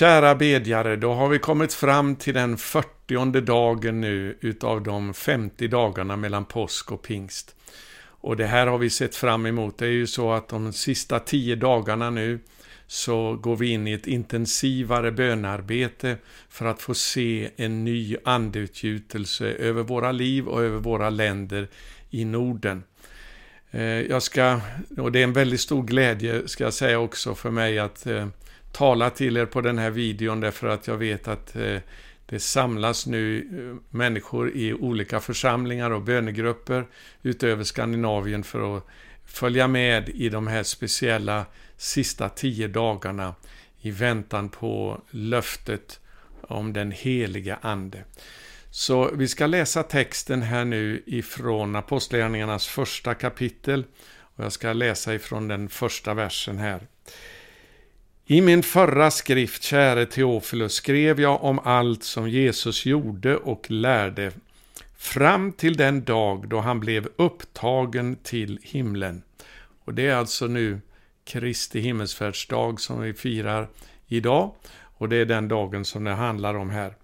Kära bedjare, då har vi kommit fram till den 40 dagen nu utav de 50 dagarna mellan påsk och pingst. Och det här har vi sett fram emot. Det är ju så att de sista 10 dagarna nu så går vi in i ett intensivare bönarbete för att få se en ny andeutgjutelse över våra liv och över våra länder i Norden. Eh, jag ska, och det är en väldigt stor glädje ska jag säga också för mig att eh, tala till er på den här videon därför att jag vet att eh, det samlas nu eh, människor i olika församlingar och bönegrupper utöver Skandinavien för att följa med i de här speciella sista tio dagarna i väntan på löftet om den heliga Ande. Så vi ska läsa texten här nu ifrån Apostlagärningarnas första kapitel. Och jag ska läsa ifrån den första versen här. I min förra skrift, käre Teofilus, skrev jag om allt som Jesus gjorde och lärde fram till den dag då han blev upptagen till himlen. Och det är alltså nu Kristi himmelsfärdsdag som vi firar idag. Och det är den dagen som det handlar om här.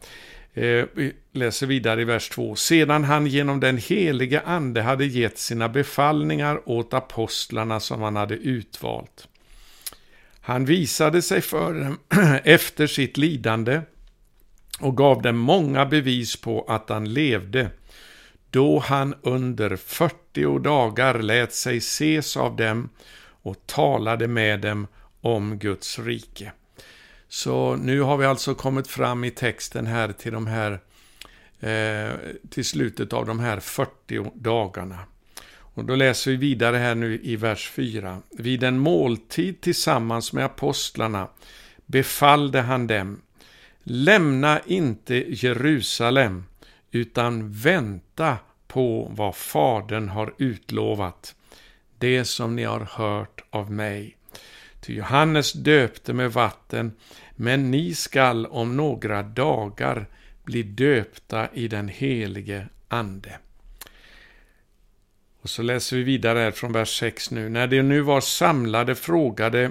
Eh, vi läser vidare i vers 2. Sedan han genom den helige ande hade gett sina befallningar åt apostlarna som han hade utvalt. Han visade sig för dem efter sitt lidande och gav dem många bevis på att han levde, då han under 40 dagar lät sig ses av dem och talade med dem om Guds rike. Så nu har vi alltså kommit fram i texten här till de här eh, till slutet av de här 40 dagarna. Och då läser vi vidare här nu i vers 4. Vid en måltid tillsammans med apostlarna befallde han dem Lämna inte Jerusalem utan vänta på vad Fadern har utlovat, det som ni har hört av mig. Ty Johannes döpte med vatten, men ni skall om några dagar bli döpta i den helige Ande. Och så läser vi vidare här från vers 6 nu. När de nu var samlade frågade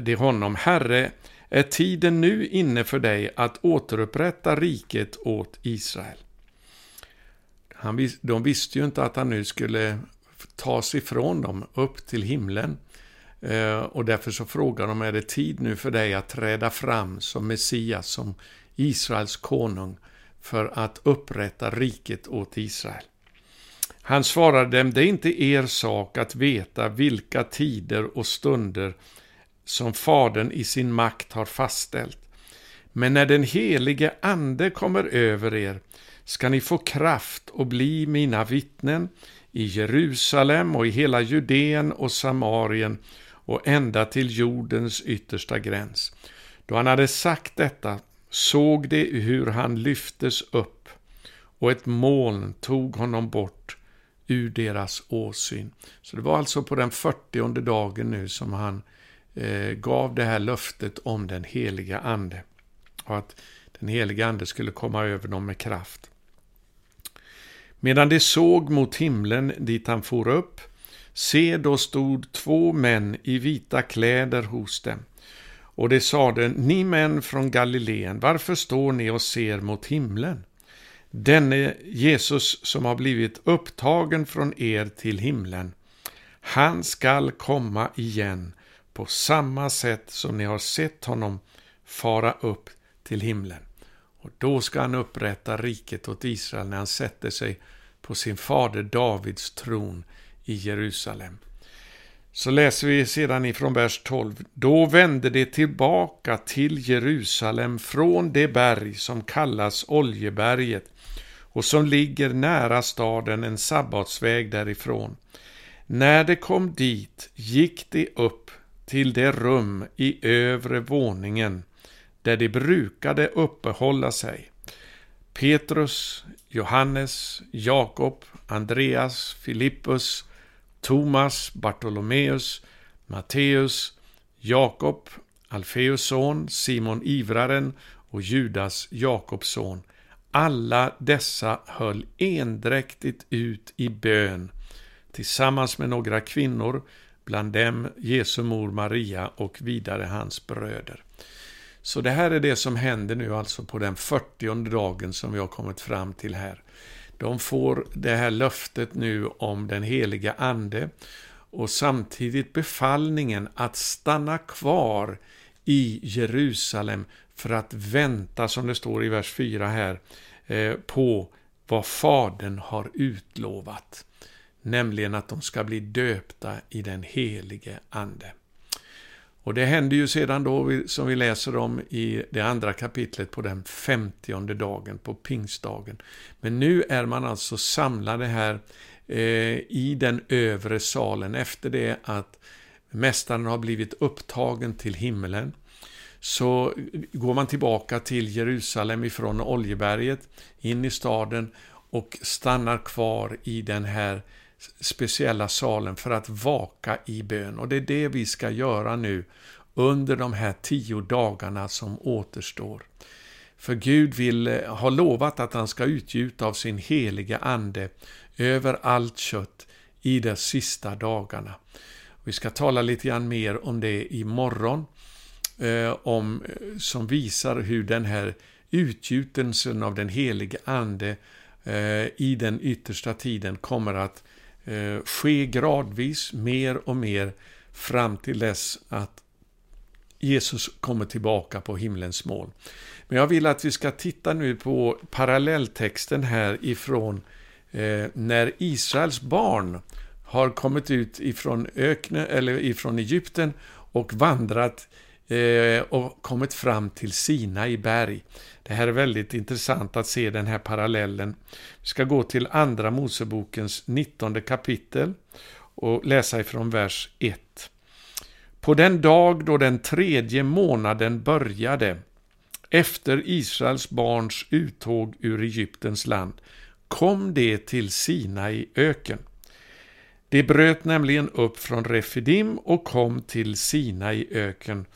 de honom, Herre, är tiden nu inne för dig att återupprätta riket åt Israel? Han, de visste ju inte att han nu skulle tas ifrån dem upp till himlen. Eh, och därför så frågar de, är det tid nu för dig att träda fram som Messias, som Israels konung, för att upprätta riket åt Israel? Han svarade dem, det är inte er sak att veta vilka tider och stunder som Fadern i sin makt har fastställt. Men när den helige Ande kommer över er ska ni få kraft och bli mina vittnen i Jerusalem och i hela Judeen och Samarien och ända till jordens yttersta gräns. Då han hade sagt detta såg de hur han lyftes upp och ett moln tog honom bort ur deras åsyn. Så det var alltså på den 40 dagen nu som han eh, gav det här löftet om den heliga ande. Och att den heliga ande skulle komma över dem med kraft. Medan de såg mot himlen dit han for upp, se då stod två män i vita kläder hos dem. Och de sade, ni män från Galileen, varför står ni och ser mot himlen? Denne Jesus som har blivit upptagen från er till himlen, han skall komma igen på samma sätt som ni har sett honom fara upp till himlen. Och då ska han upprätta riket åt Israel när han sätter sig på sin fader Davids tron i Jerusalem. Så läser vi sedan ifrån vers 12. Då vände de tillbaka till Jerusalem från det berg som kallas Oljeberget och som ligger nära staden en sabbatsväg därifrån. När de kom dit gick de upp till det rum i övre våningen där de brukade uppehålla sig. Petrus, Johannes, Jakob, Andreas, Filippus, Thomas, Bartolomeus, Matteus, Jakob, Alfeus son, Simon Ivraren och Judas, Jakobs son. Alla dessa höll endräktigt ut i bön tillsammans med några kvinnor, bland dem Jesu mor Maria och vidare hans bröder. Så det här är det som händer nu alltså på den 40 dagen som vi har kommit fram till här. De får det här löftet nu om den heliga Ande och samtidigt befallningen att stanna kvar i Jerusalem för att vänta, som det står i vers 4 här, eh, på vad Fadern har utlovat. Nämligen att de ska bli döpta i den helige Ande. Och det händer ju sedan då, som vi läser om i det andra kapitlet, på den femtionde dagen, på pingstdagen. Men nu är man alltså samlade här eh, i den övre salen efter det att Mästaren har blivit upptagen till himmelen. Så går man tillbaka till Jerusalem ifrån Oljeberget, in i staden och stannar kvar i den här speciella salen för att vaka i bön. Och det är det vi ska göra nu under de här tio dagarna som återstår. För Gud vill eh, ha lovat att han ska utgjuta av sin heliga Ande över allt kött i de sista dagarna. Vi ska tala lite grann mer om det imorgon, eh, om, eh, som visar hur den här utgjutelsen av den helige Ande eh, i den yttersta tiden kommer att eh, ske gradvis, mer och mer, fram till dess att Jesus kommer tillbaka på himlens moln. Men jag vill att vi ska titta nu på parallelltexten här ifrån eh, när Israels barn har kommit ut ifrån öknen, eller ifrån Egypten och vandrat eh, Eh, och kommit fram till Sina i berg. Det här är väldigt intressant att se den här parallellen. Vi ska gå till Andra Mosebokens 19 kapitel och läsa ifrån vers 1. På den dag då den tredje månaden började, efter Israels barns uttåg ur Egyptens land, kom de till Sinai öken. De bröt nämligen upp från Refidim och kom till Sinai öken.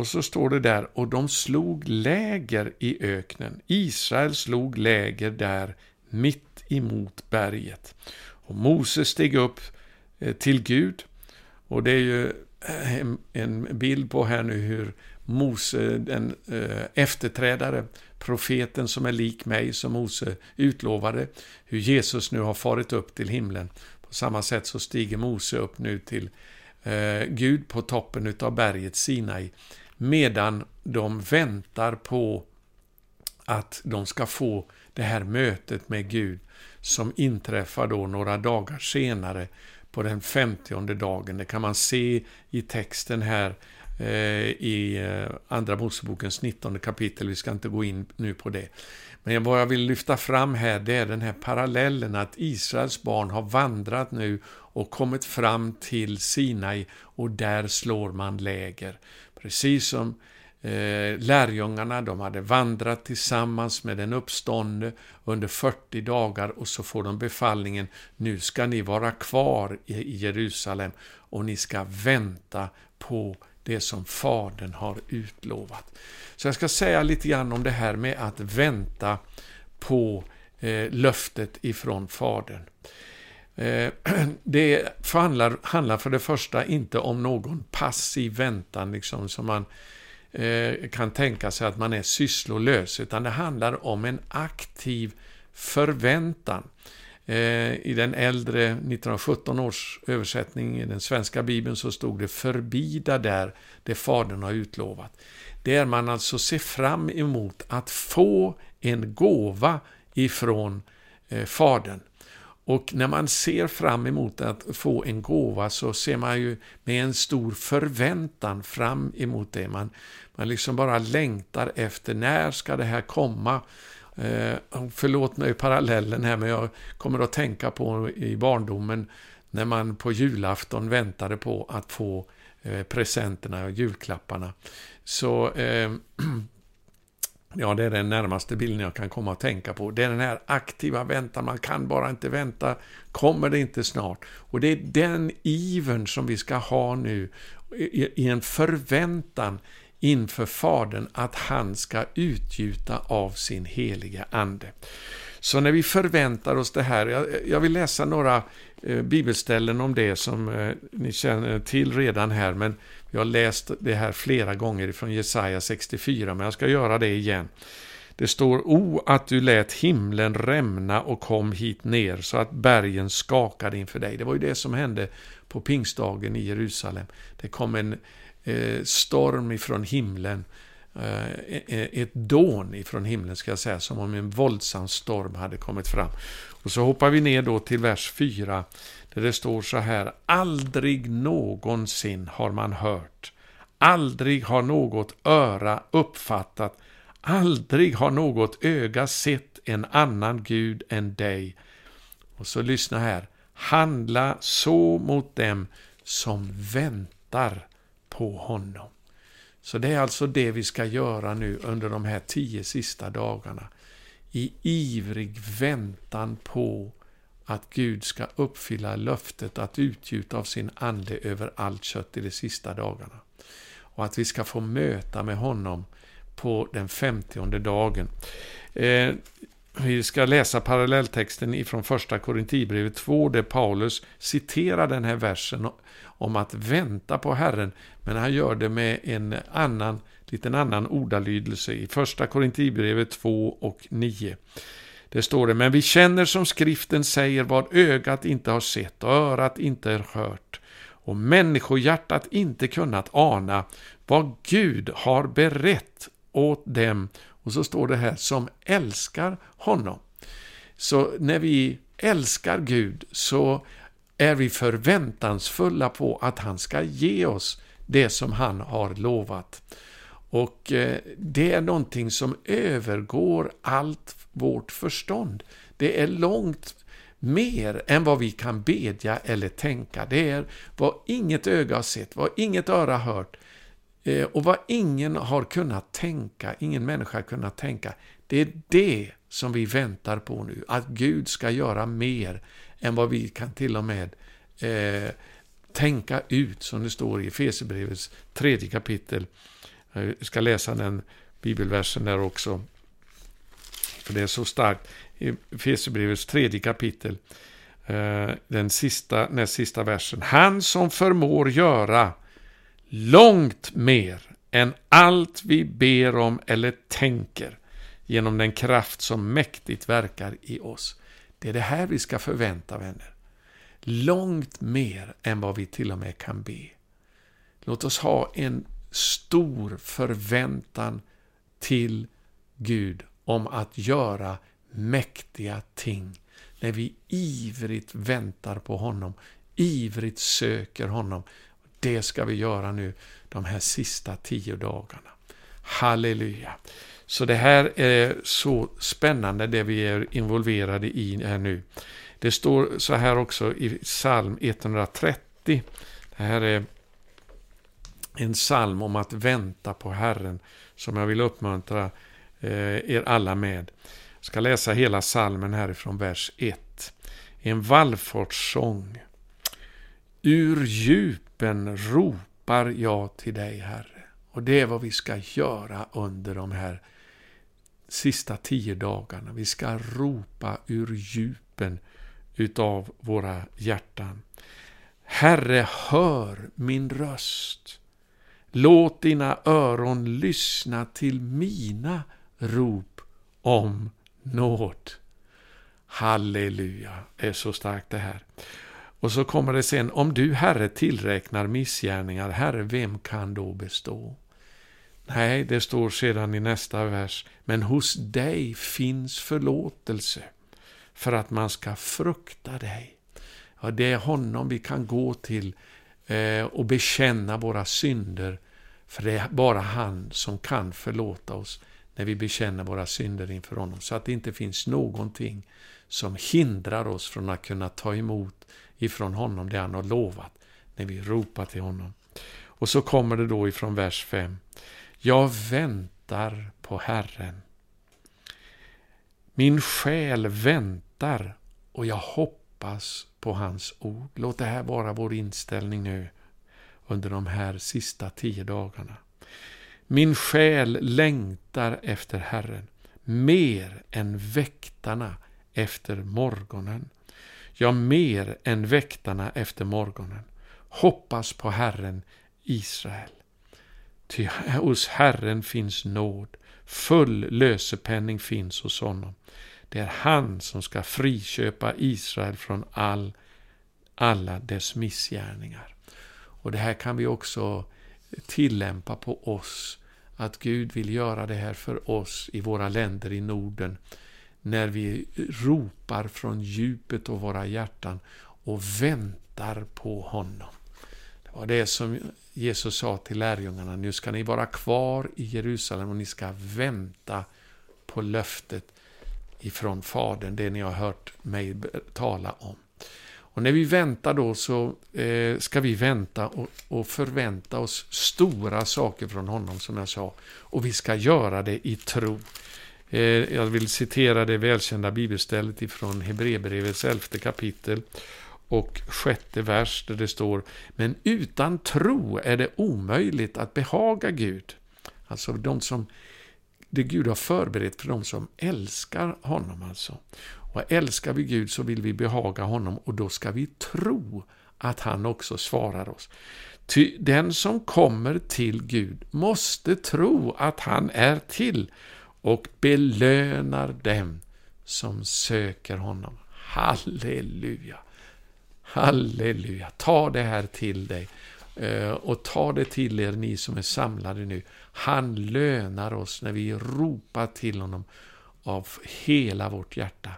Och så står det där, och de slog läger i öknen. Israel slog läger där, mitt emot berget. Och Mose steg upp eh, till Gud. Och det är ju eh, en bild på här nu hur Mose, den eh, efterträdare, profeten som är lik mig, som Mose utlovade, hur Jesus nu har farit upp till himlen. På samma sätt så stiger Mose upp nu till Gud på toppen av berget Sinai, medan de väntar på att de ska få det här mötet med Gud som inträffar då några dagar senare på den femtionde dagen. Det kan man se i texten här eh, i eh, Andra Mosebokens 19 kapitel. Vi ska inte gå in nu på det. Men vad jag vill lyfta fram här, det är den här parallellen att Israels barn har vandrat nu och kommit fram till Sinai och där slår man läger. Precis som Eh, lärjungarna, de hade vandrat tillsammans med den uppståndne under 40 dagar och så får de befallningen, nu ska ni vara kvar i Jerusalem och ni ska vänta på det som Fadern har utlovat. Så jag ska säga lite grann om det här med att vänta på eh, löftet ifrån Fadern. Eh, det handlar, handlar för det första inte om någon passiv väntan, liksom som man eh, kan tänka sig att man är sysslolös, utan det handlar om en aktiv förväntan. Eh, I den äldre 1917 års översättning i den svenska bibeln så stod det förbida där det Fadern har utlovat. Där man alltså ser fram emot att få en gåva ifrån Fadern. Och när man ser fram emot att få en gåva så ser man ju med en stor förväntan fram emot det. Man, man liksom bara längtar efter när ska det här komma? Eh, förlåt mig parallellen här, men jag kommer att tänka på i barndomen när man på julafton väntade på att få eh, presenterna och julklapparna. Så eh, Ja, det är den närmaste bilden jag kan komma att tänka på. Det är den här aktiva väntan, man kan bara inte vänta. Kommer det inte snart? Och det är den ivern som vi ska ha nu, i en förväntan inför Fadern att han ska utgjuta av sin heliga Ande. Så när vi förväntar oss det här, jag, vill läsa några eh, bibelställen om det som eh, ni känner till redan här, men jag har läst det här flera gånger från Jesaja 64, men jag ska göra det igen. Det står O att du lät himlen rämna och kom hit ner så att bergen skakade inför dig. Det var ju det som hände på pingstdagen i Jerusalem. Det kom en eh, storm ifrån himlen Eh, e, e, ett dån ifrån himlen, ska jag säga, som om en våldsam storm hade kommit fram. Och så hoppar vi ner då till vers 4, där det står så här, aldrig någonsin har man hört, aldrig har något öra uppfattat, aldrig har något öga sett en annan Gud än dig. Och så lyssna här, handla så mot dem som väntar på honom. Så det är alltså det vi ska göra nu under de här tio sista dagarna. I ivrig väntan på att Gud ska uppfylla löftet att utgjuta av sin ande över allt kött i de sista dagarna. Och att vi ska få möta med honom på den femtionde dagen. Eh, vi ska läsa parallelltexten ifrån första Korintierbrevet 2 där Paulus citerar den här versen om att vänta på Herren, men han gör det med en annan, liten annan ordalydelse i första Korintierbrevet 2 och 9. Det står det, men vi känner som skriften säger vad ögat inte har sett och örat inte har hört och människohjärtat inte kunnat ana vad Gud har berett åt dem och så står det här, som älskar honom. Så när vi älskar Gud så är vi förväntansfulla på att han ska ge oss det som han har lovat. Och eh, det är någonting som övergår allt vårt förstånd. Det är långt mer än vad vi kan bedja eller tänka. Det är vad inget öga har sett, vad inget öra har hört eh, och vad ingen har kunnat tänka, ingen människa har kunnat tänka. Det är det som vi väntar på nu, att Gud ska göra mer än vad vi kan till och med eh, tänka ut, som det står i Efesierbrevets tredje kapitel. Jag ska läsa den bibelversen där också, för det är så starkt. I Efesierbrevets tredje kapitel, eh, den sista, näst sista versen. Han som förmår göra långt mer än allt vi ber om eller tänker genom den kraft som mäktigt verkar i oss. Det är det här vi ska förvänta, vänner. Långt mer än vad vi till och med kan be. Låt oss ha en stor förväntan till Gud om att göra mäktiga ting. När vi ivrigt väntar på honom, ivrigt söker honom. Det ska vi göra nu de här sista tio dagarna. Halleluja! Så det här är så spännande det vi är involverade i här nu. Det står så här också i psalm 130. Det här är en psalm om att vänta på Herren som jag vill uppmuntra eh, er alla med. Jag ska läsa hela psalmen härifrån vers 1. En vallfartssång. Ur djupen ropar jag till dig, Herre. Och det är vad vi ska göra under de här sista tio dagarna. Vi ska ropa ur djupen utav våra hjärtan. Herre, hör min röst. Låt dina öron lyssna till mina rop om nåd. Halleluja, det är så starkt det här. Och så kommer det sen, om du, Herre, tillräknar missgärningar, Herre, vem kan då bestå? Nej, det står sedan i nästa vers, men hos dig finns förlåtelse för att man ska frukta dig. Ja, det är honom vi kan gå till Eh, och bekänna våra synder, för det är bara han som kan förlåta oss när vi bekänner våra synder inför honom, så att det inte finns någonting som hindrar oss från att kunna ta emot ifrån honom det han har lovat, när vi ropar till honom. Och så kommer det då ifrån vers 5. Jag väntar på Herren. Min själ väntar och jag hoppas på hans ord. Låt det här vara vår inställning nu under de här sista tio dagarna. Min själ längtar efter Herren mer än väktarna efter morgonen. ja, mer än väktarna efter morgonen. Hoppas på Herren, Israel. Ty hos Herren finns nåd, full lösepenning finns hos honom. Det är han som ska friköpa Israel från all, alla dess missgärningar. Och det här kan vi också tillämpa på oss. Att Gud vill göra det här för oss i våra länder i Norden. När vi ropar från djupet av våra hjärtan och väntar på honom. Det var det som Jesus sa till lärjungarna. Nu ska ni vara kvar i Jerusalem och ni ska vänta på löftet ifrån Fadern, det ni har hört mig tala om. Och när vi väntar då så eh, ska vi vänta och, och, förvänta oss stora saker från honom, som jag sa. Och vi ska göra det i tro. Eh, jag vill citera det välkända bibelstället ifrån Hebreerbrevets elfte kapitel och sjätte vers där det står Men utan tro är det omöjligt att behaga Gud. Alltså de som det Gud har förberett för dem som älskar honom alltså. Och älskar vi Gud så vill vi behaga honom och då ska vi tro att han också svarar oss. Ty den som kommer till Gud måste tro att han är till och belönar dem som söker honom. Halleluja! Halleluja! Ta det här till dig Eh, och ta det till er ni som är samlade nu. Han lönar oss när vi ropar till honom av hela vårt hjärta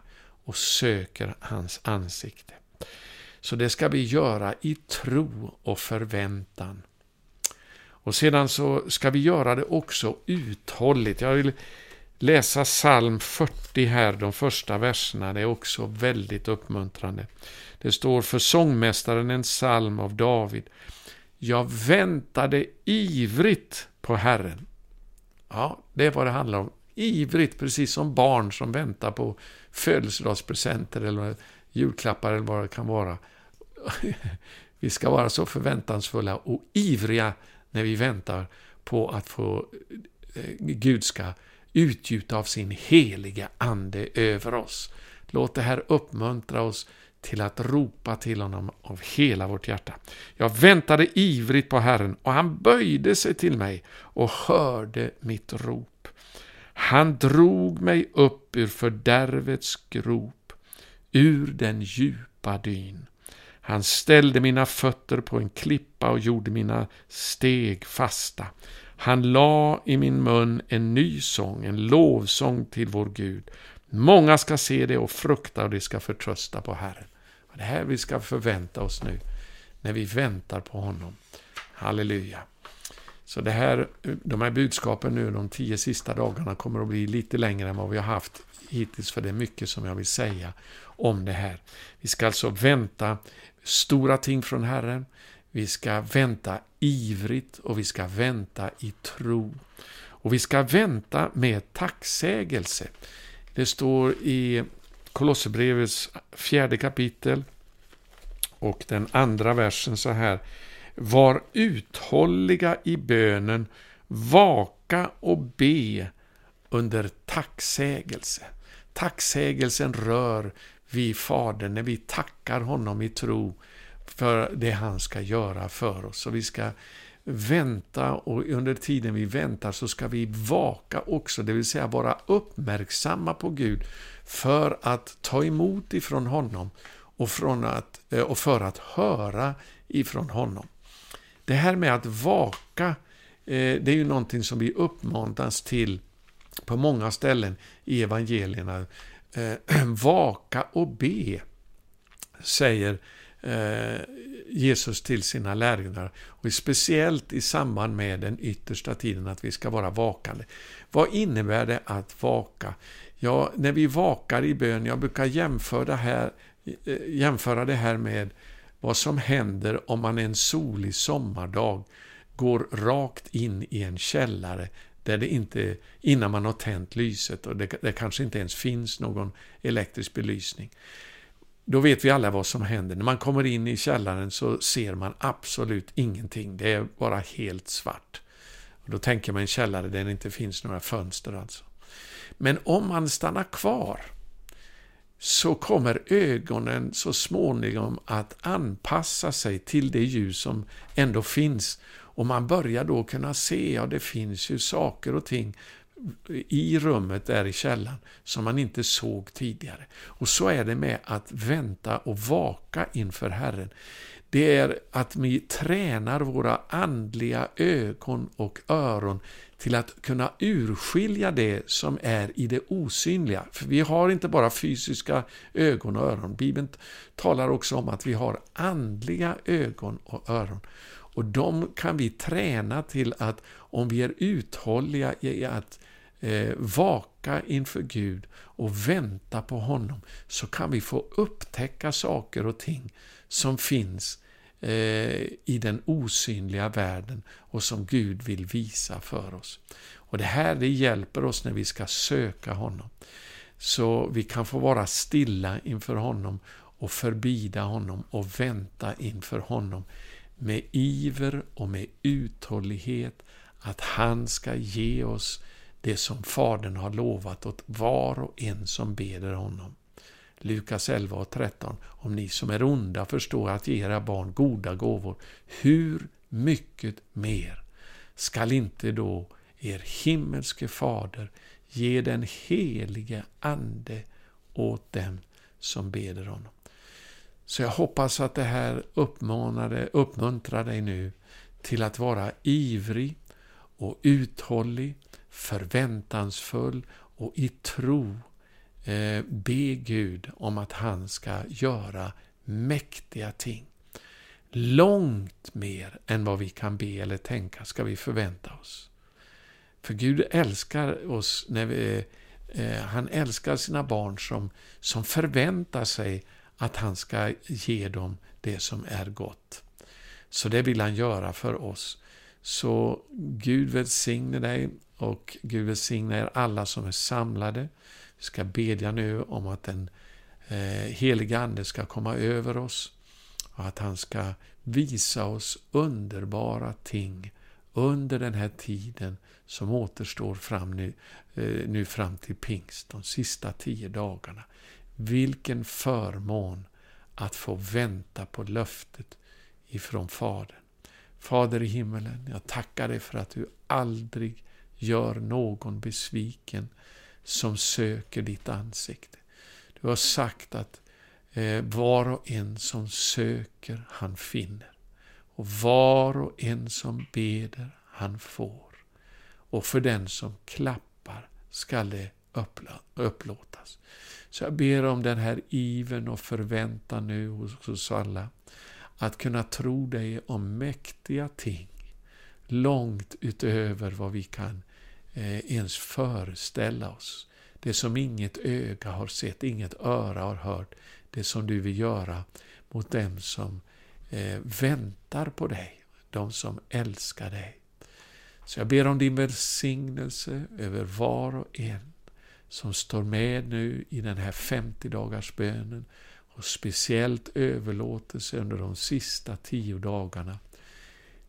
och söker hans ansikte. Så det ska vi göra i tro och förväntan. Och sedan så ska vi göra det också uthålligt. Jag vill läsa psalm 40 här, de första verserna. Det är också väldigt uppmuntrande. Det står för sångmästaren en psalm av David. Jag väntade ivrigt på Herren. Ja, det är vad det handlar om. Ivrigt, precis som barn som väntar på födelsedagspresenter eller julklappar eller vad det kan vara. Vi ska vara så förväntansfulla och ivriga när vi väntar på att få eh, Gud ska utgjuta av sin heliga Ande över oss. Låt det här uppmuntra oss till att ropa till honom av hela vårt hjärta. Jag väntade ivrigt på Herren och han böjde sig till mig och hörde mitt rop. Han drog mig upp ur fördärvets grop, ur den djupa dyn. Han ställde mina fötter på en klippa och gjorde mina steg fasta. Han la i min mun en ny sång, en lovsång till vår Gud. Många ska se det och frukta och de ska förtrösta på Herren. Det här vi ska förvänta oss nu, när vi väntar på honom. Halleluja. Så det här, de här budskapen nu de tio sista dagarna kommer att bli lite längre än vad vi har haft hittills, för det är mycket som jag vill säga om det här. Vi ska alltså vänta stora ting från Herren. Vi ska vänta ivrigt och vi ska vänta i tro. Och vi ska vänta med tacksägelse. Det står i Kolosserbrevets fjärde kapitel och den andra versen så här. Var uthålliga i bönen, vaka och be under tacksägelse. Tacksägelsen rör vi Fadern när vi tackar honom i tro för det han ska göra för oss. Och vi ska vänta och under tiden vi väntar så ska vi vaka också, det vill säga vara uppmärksamma på Gud för att ta emot ifrån honom och, från att, eh, och för att höra ifrån honom. Det här med att vaka, eh, det är ju någonting som vi uppmanas till på många ställen i evangelierna. Eh, vaka och be, säger Jesus till sina lärjungar. Och speciellt i samband med den yttersta tiden, att vi ska vara vakande. Vad innebär det att vaka? Ja, när vi vakar i bön, jag brukar jämföra det här, eh, jämföra det här med vad som händer om man en solig sommardag går rakt in i en källare där det inte, innan man har tänt lyset och det, det kanske inte ens finns någon elektrisk belysning. Då vet vi alla vad som händer. När man kommer in i källaren så ser man absolut ingenting. Det är bara helt svart. Och då tänker man en källare där det inte finns några fönster alltså. Men om man stannar kvar så kommer ögonen så småningom att anpassa sig till det ljus som ändå finns. Och man börjar då kunna se, ja det finns ju saker och ting i rummet där i källaren som man inte såg tidigare. Och så är det med att vänta och vaka inför Herren. Det är att vi tränar våra andliga ögon och öron till att kunna urskilja det som är i det osynliga. För vi har inte bara fysiska ögon och öron. Bibeln talar också om att vi har andliga ögon och öron. Och de kan vi träna till att, om vi är uthålliga i att eh, vaka inför Gud och vänta på honom, så kan vi få upptäcka saker och ting som finns eh, i den osynliga världen och som Gud vill visa för oss. Och Det här det hjälper oss när vi ska söka honom. Så vi kan få vara stilla inför honom och förbida honom och vänta inför honom med iver och med uthållighet att han ska ge oss det som Fadern har lovat åt var och en som beder honom. Lukas 11 och 13. Om ni som är onda förstår att ge era barn goda gåvor, hur mycket mer skall inte då er himmelske fader ge den helige Ande åt dem som beder honom. Så jag hoppas att det här uppmanade, uppmuntrar dig nu till att vara ivrig och uthållig, förväntansfull och i tro eh, be Gud om att han ska göra mäktiga ting. Långt mer än vad vi kan be eller tänka ska vi förvänta oss. För Gud älskar oss när vi, eh, eh han älskar sina barn som, som förväntar sig att han ska ge dem det som är gott. Så det vill han göra för oss. Så Gud välsigne dig och Gud välsigne er alla som är samlade. Vi ska bedja nu om att den eh, heliga Ande ska komma över oss och att han ska visa oss underbara ting under den här tiden som återstår fram nu, eh, nu fram till pingst, de sista tio dagarna. Vilken förmån att få vänta på löftet ifrån Fadern. Fader i himmelen, jag tackar dig för att du aldrig gör någon besviken som söker ditt ansikte. Du har sagt att eh, var och en som söker, han finner. Och var och en som beder, han får. Och för den som klappar skall det upplåtas. Så jag ber om den här iven och förväntan nu hos oss alla. Att kunna tro dig om mäktiga ting. Långt utöver vad vi kan eh, ens föreställa oss. Det som inget öga har sett, inget öra har hört. Det som du vill göra mot dem som eh, väntar på dig, de som älskar dig. Så jag ber om din välsignelse över var och en som står med nu i den här 50 dagars bönen och speciellt överlåtelse under de sista tio dagarna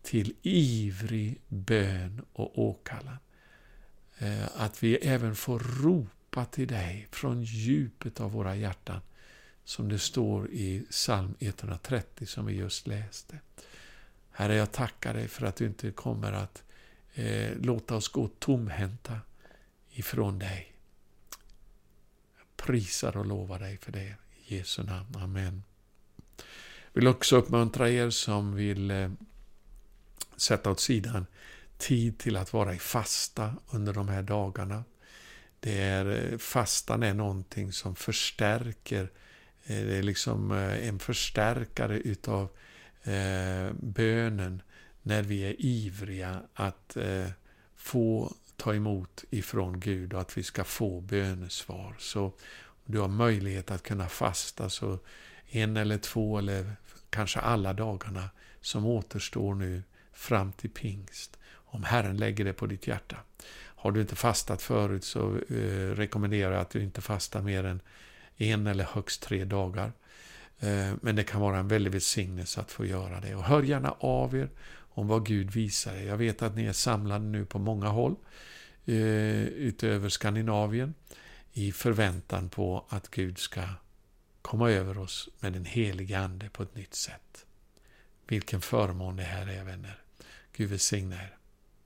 till ivrig bön och åkallan. Eh, att vi även får ropa till dig från djupet av våra hjärtan, som det står i psalm 130 som vi just läste. Herre, jag tackar dig för att du inte kommer att eh, låta oss gå tomhänta ifrån dig. Jag prisar och lovar dig för det. I Jesu namn. Amen. Jag vill också uppmuntra er som vill eh, sätta åt sidan tid till att vara i fasta under de här dagarna. Det är, eh, fastan är någonting som förstärker, eh, det är liksom eh, en förstärkare utav bönen när vi är ivriga att få ta emot ifrån Gud och att vi ska få bönesvar. Så du har möjlighet att kunna fasta så en eller två eller kanske alla dagarna som återstår nu fram till pingst om Herren lägger det på ditt hjärta. Har du inte fastat förut så eh, rekommenderar jag att du inte fastar mer än en eller högst tre dagar. Eh, men det kan vara en väldig välsignelse att få göra det. Och hör gärna av er om vad Gud visar er. Jag vet att ni är samlade nu på många håll eh, utöver Skandinavien i förväntan på att Gud ska komma över oss med den helige Ande på ett nytt sätt. Vilken förmån det här är, vänner. Gud välsigne er.